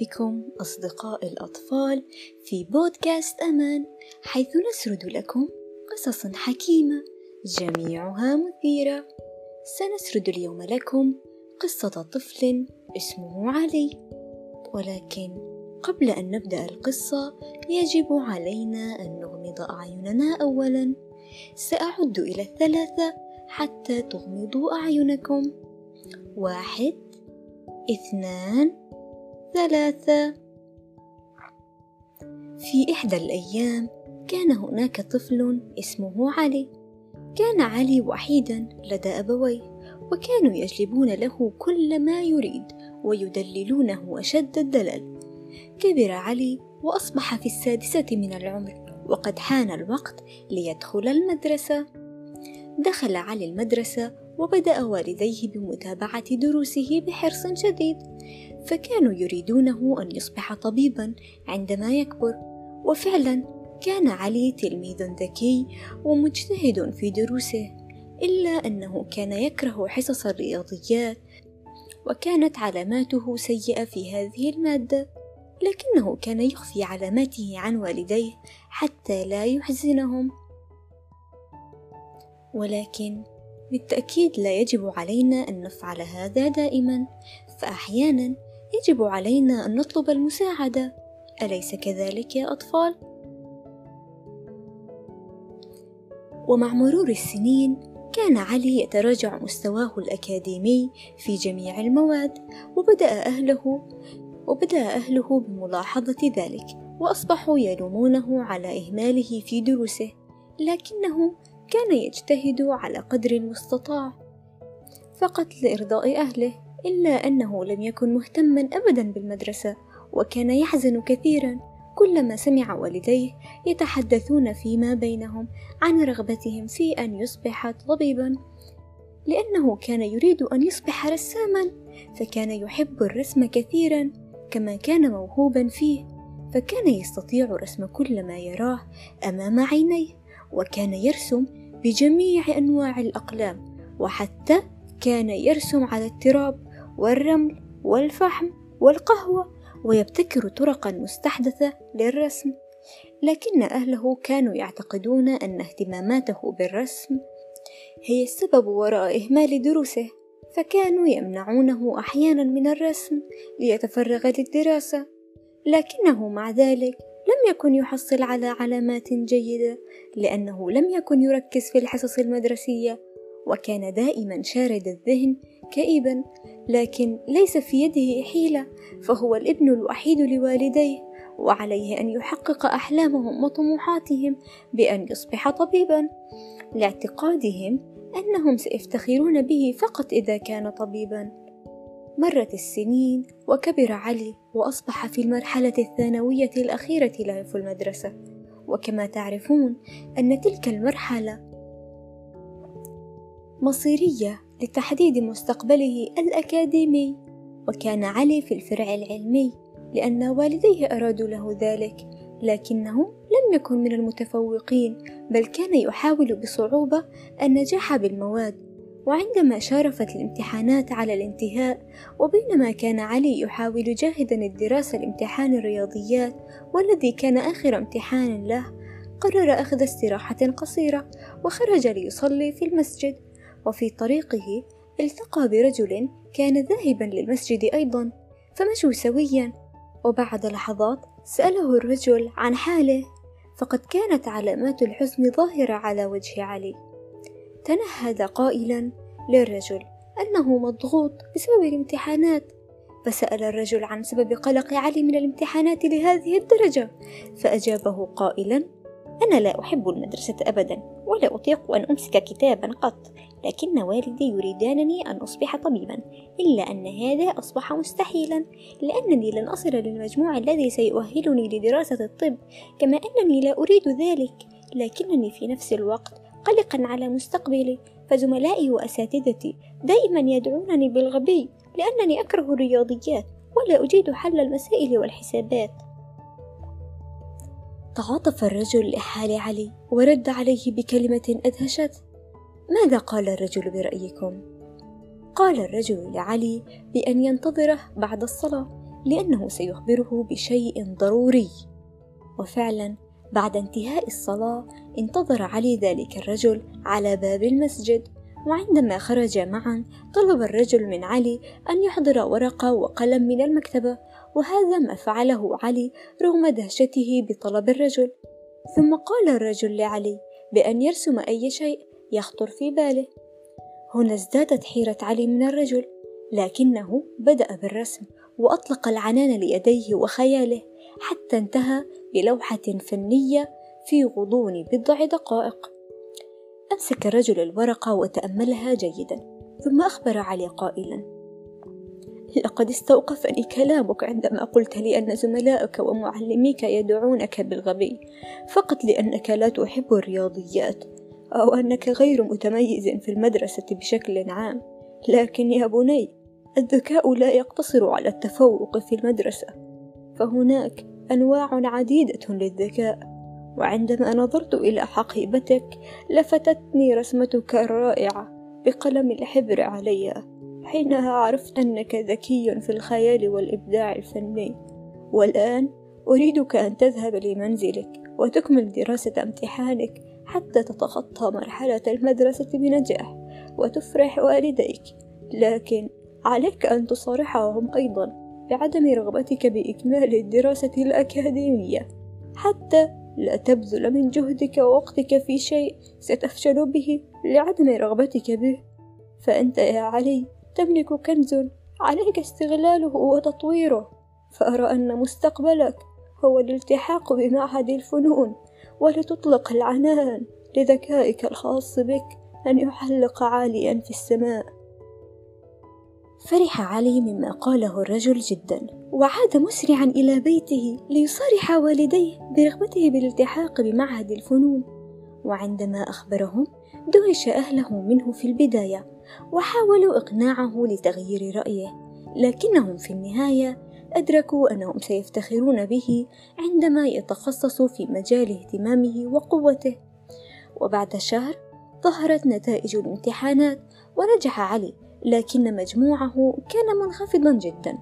بكم أصدقاء الأطفال في بودكاست أمان حيث نسرد لكم قصص حكيمة جميعها مثيرة. سنسرد اليوم لكم قصة طفل اسمه علي. ولكن قبل أن نبدأ القصة يجب علينا أن نغمض أعيننا أولا. سأعد إلى الثلاثة حتى تغمضوا أعينكم. واحد اثنان ثلاثة. في إحدى الأيام كان هناك طفل اسمه علي. كان علي وحيدا لدى أبويه وكانوا يجلبون له كل ما يريد ويدللونه أشد الدلل. كبر علي وأصبح في السادسة من العمر وقد حان الوقت ليدخل المدرسة. دخل علي المدرسة وبدأ والديه بمتابعة دروسه بحرص شديد. فكانوا يريدونه أن يصبح طبيبا عندما يكبر. وفعلا كان علي تلميذ ذكي ومجتهد في دروسه إلا أنه كان يكره حصص الرياضيات وكانت علاماته سيئة في هذه المادة. لكنه كان يخفي علاماته عن والديه حتى لا يحزنهم. ولكن بالتأكيد لا يجب علينا أن نفعل هذا دائما. فأحيانا يجب علينا أن نطلب المساعدة أليس كذلك يا أطفال؟ ومع مرور السنين كان علي يتراجع مستواه الأكاديمي في جميع المواد وبدأ أهله وبدأ أهله بملاحظة ذلك وأصبحوا يلومونه على إهماله في دروسه لكنه كان يجتهد على قدر المستطاع فقط لإرضاء أهله إلا أنه لم يكن مهتما أبدا بالمدرسة وكان يحزن كثيرا. كلما سمع والديه يتحدثون فيما بينهم عن رغبتهم في أن يصبح طبيبا. لأنه كان يريد أن يصبح رساما فكان يحب الرسم كثيرا كما كان موهوبا فيه. فكان يستطيع رسم كل ما يراه أمام عينيه وكان يرسم بجميع أنواع الأقلام وحتى كان يرسم على التراب. والرمل والفحم والقهوة ويبتكر طرقا مستحدثة للرسم. لكن أهله كانوا يعتقدون أن اهتماماته بالرسم هي السبب وراء إهمال دروسه فكانوا يمنعونه أحيانا من الرسم ليتفرغ للدراسة. لكنه مع ذلك لم يكن يحصل على علامات جيدة لأنه لم يكن يركز في الحصص المدرسية وكان دائما شارد الذهن كئيبا لكن ليس في يده حيلة فهو الابن الوحيد لوالديه وعليه أن يحقق أحلامهم وطموحاتهم بأن يصبح طبيبا. لاعتقادهم أنهم سيفتخرون به فقط إذا كان طبيبا. مرت السنين وكبر علي وأصبح في المرحلة الثانوية الأخيرة له في المدرسة. وكما تعرفون أن تلك المرحلة مصيرية لتحديد مستقبله الأكاديمي. وكان علي في الفرع العلمي لأن والديه أرادوا له ذلك لكنه لم يكن من المتفوقين بل كان يحاول بصعوبة النجاح بالمواد. وعندما شارفت الامتحانات على الانتهاء وبينما كان علي يحاول جاهدا الدراسة لامتحان الرياضيات والذي كان آخر امتحان له قرر أخذ استراحة قصيرة وخرج ليصلي في المسجد. وفي طريقه التقى برجل كان ذاهبا للمسجد أيضا فمشوا سويا وبعد لحظات سأله الرجل عن حاله فقد كانت علامات الحزن ظاهرة على وجه علي. تنهد قائلا للرجل أنه مضغوط بسبب الامتحانات فسأل الرجل عن سبب قلق علي من الامتحانات لهذه الدرجة فأجابه قائلا أنا لا أحب المدرسة أبدا ولا أطيق أن أمسك كتابا قط. لكن والدي يريدانني أن أصبح طبيبا إلا أن هذا أصبح مستحيلا لأنني لن أصل للمجموع الذي سيؤهلني لدراسة الطب كما أنني لا أريد ذلك لكنني في نفس الوقت قلقا على مستقبلي فزملائي وأساتذتي دائما يدعونني بالغبي لأنني أكره الرياضيات ولا أجيد حل المسائل والحسابات. تعاطف الرجل لحال علي ورد عليه بكلمة أدهشته ماذا قال الرجل برأيكم؟ قال الرجل لعلي بأن ينتظره بعد الصلاة لأنه سيخبره بشيء ضروري. وفعلا بعد انتهاء الصلاة انتظر علي ذلك الرجل على باب المسجد. وعندما خرج معا طلب الرجل من علي أن يحضر ورقة وقلم من المكتبة. وهذا ما فعله علي رغم دهشته بطلب الرجل. ثم قال الرجل لعلي بأن يرسم أي شيء يخطر في باله. هنا ازدادت حيرة علي من الرجل لكنه بدأ بالرسم وأطلق العنان ليديه وخياله حتى انتهى بلوحة فنية في غضون بضع دقائق. أمسك الرجل الورقة وتأملها جيدا ثم أخبر علي قائلا لقد استوقفني كلامك عندما قلت لي أن زملائك ومعلميك يدعونك بالغبي فقط لأنك لا تحب الرياضيات. أو أنك غير متميز في المدرسة بشكل عام. لكن يا بني الذكاء لا يقتصر على التفوق في المدرسة. فهناك أنواع عديدة للذكاء. وعندما نظرت إلى حقيبتك لفتتني رسمتك الرائعة بقلم الحبر عليها حينها عرفت أنك ذكي في الخيال والإبداع الفني. والآن أريدك أن تذهب لمنزلك وتكمل دراسة امتحانك حتى تتخطى مرحلة المدرسة بنجاح وتفرح والديك لكن عليك أن تصارحهم أيضا بعدم رغبتك بإكمال الدراسة الأكاديمية. حتى لا تبذل من جهدك ووقتك في شيء ستفشل به لعدم رغبتك به. فأنت يا علي تملك كنز عليك استغلاله وتطويره. فأرى أن مستقبلك هو الالتحاق بمعهد الفنون. ولتطلق العنان لذكائك الخاص بك أن يحلق عاليا في السماء. فرح علي مما قاله الرجل جدا وعاد مسرعا إلى بيته ليصارح والديه برغبته بالالتحاق بمعهد الفنون. وعندما أخبرهم دهش أهله منه في البداية وحاولوا إقناعه لتغيير رأيه لكنهم في النهاية أدركوا أنهم سيفتخرون به عندما يتخصص في مجال اهتمامه وقوته. وبعد شهر ظهرت نتائج الامتحانات ونجح علي لكن مجموعه كان منخفضا جدا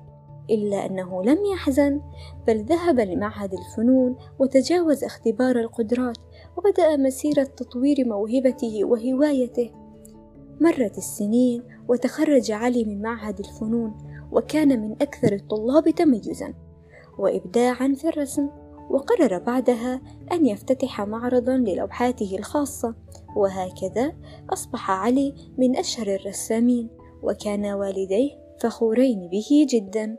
إلا أنه لم يحزن بل ذهب لمعهد الفنون وتجاوز اختبار القدرات وبدأ مسيرة تطوير موهبته وهوايته. مرت السنين وتخرج علي من معهد الفنون وكان من أكثر الطلاب تميزا وإبداعا في الرسم وقرر بعدها أن يفتتح معرضا للوحاته الخاصة وهكذا أصبح علي من أشهر الرسامين وكان والديه فخورين به جدا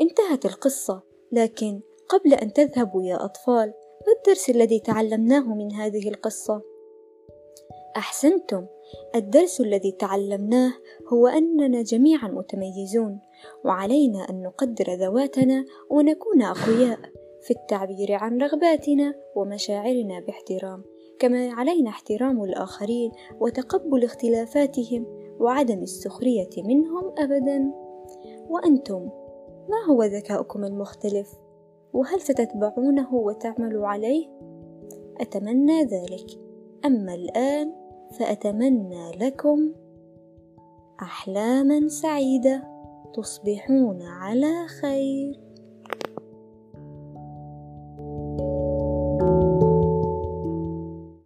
انتهت القصة لكن قبل أن تذهبوا يا أطفال ما الدرس الذي تعلمناه من هذه القصة؟ أحسنتم الدرس الذي تعلمناه هو أننا جميعا متميزون وعلينا أن نقدر ذواتنا ونكون أقوياء في التعبير عن رغباتنا ومشاعرنا باحترام كما علينا احترام الآخرين وتقبل اختلافاتهم وعدم السخرية منهم أبدا. وأنتم ما هو ذكاؤكم المختلف؟ وهل ستتبعونه وتعملوا عليه؟ أتمنى ذلك. أما الآن فأتمنى لكم أحلاما سعيدة تصبحون على خير.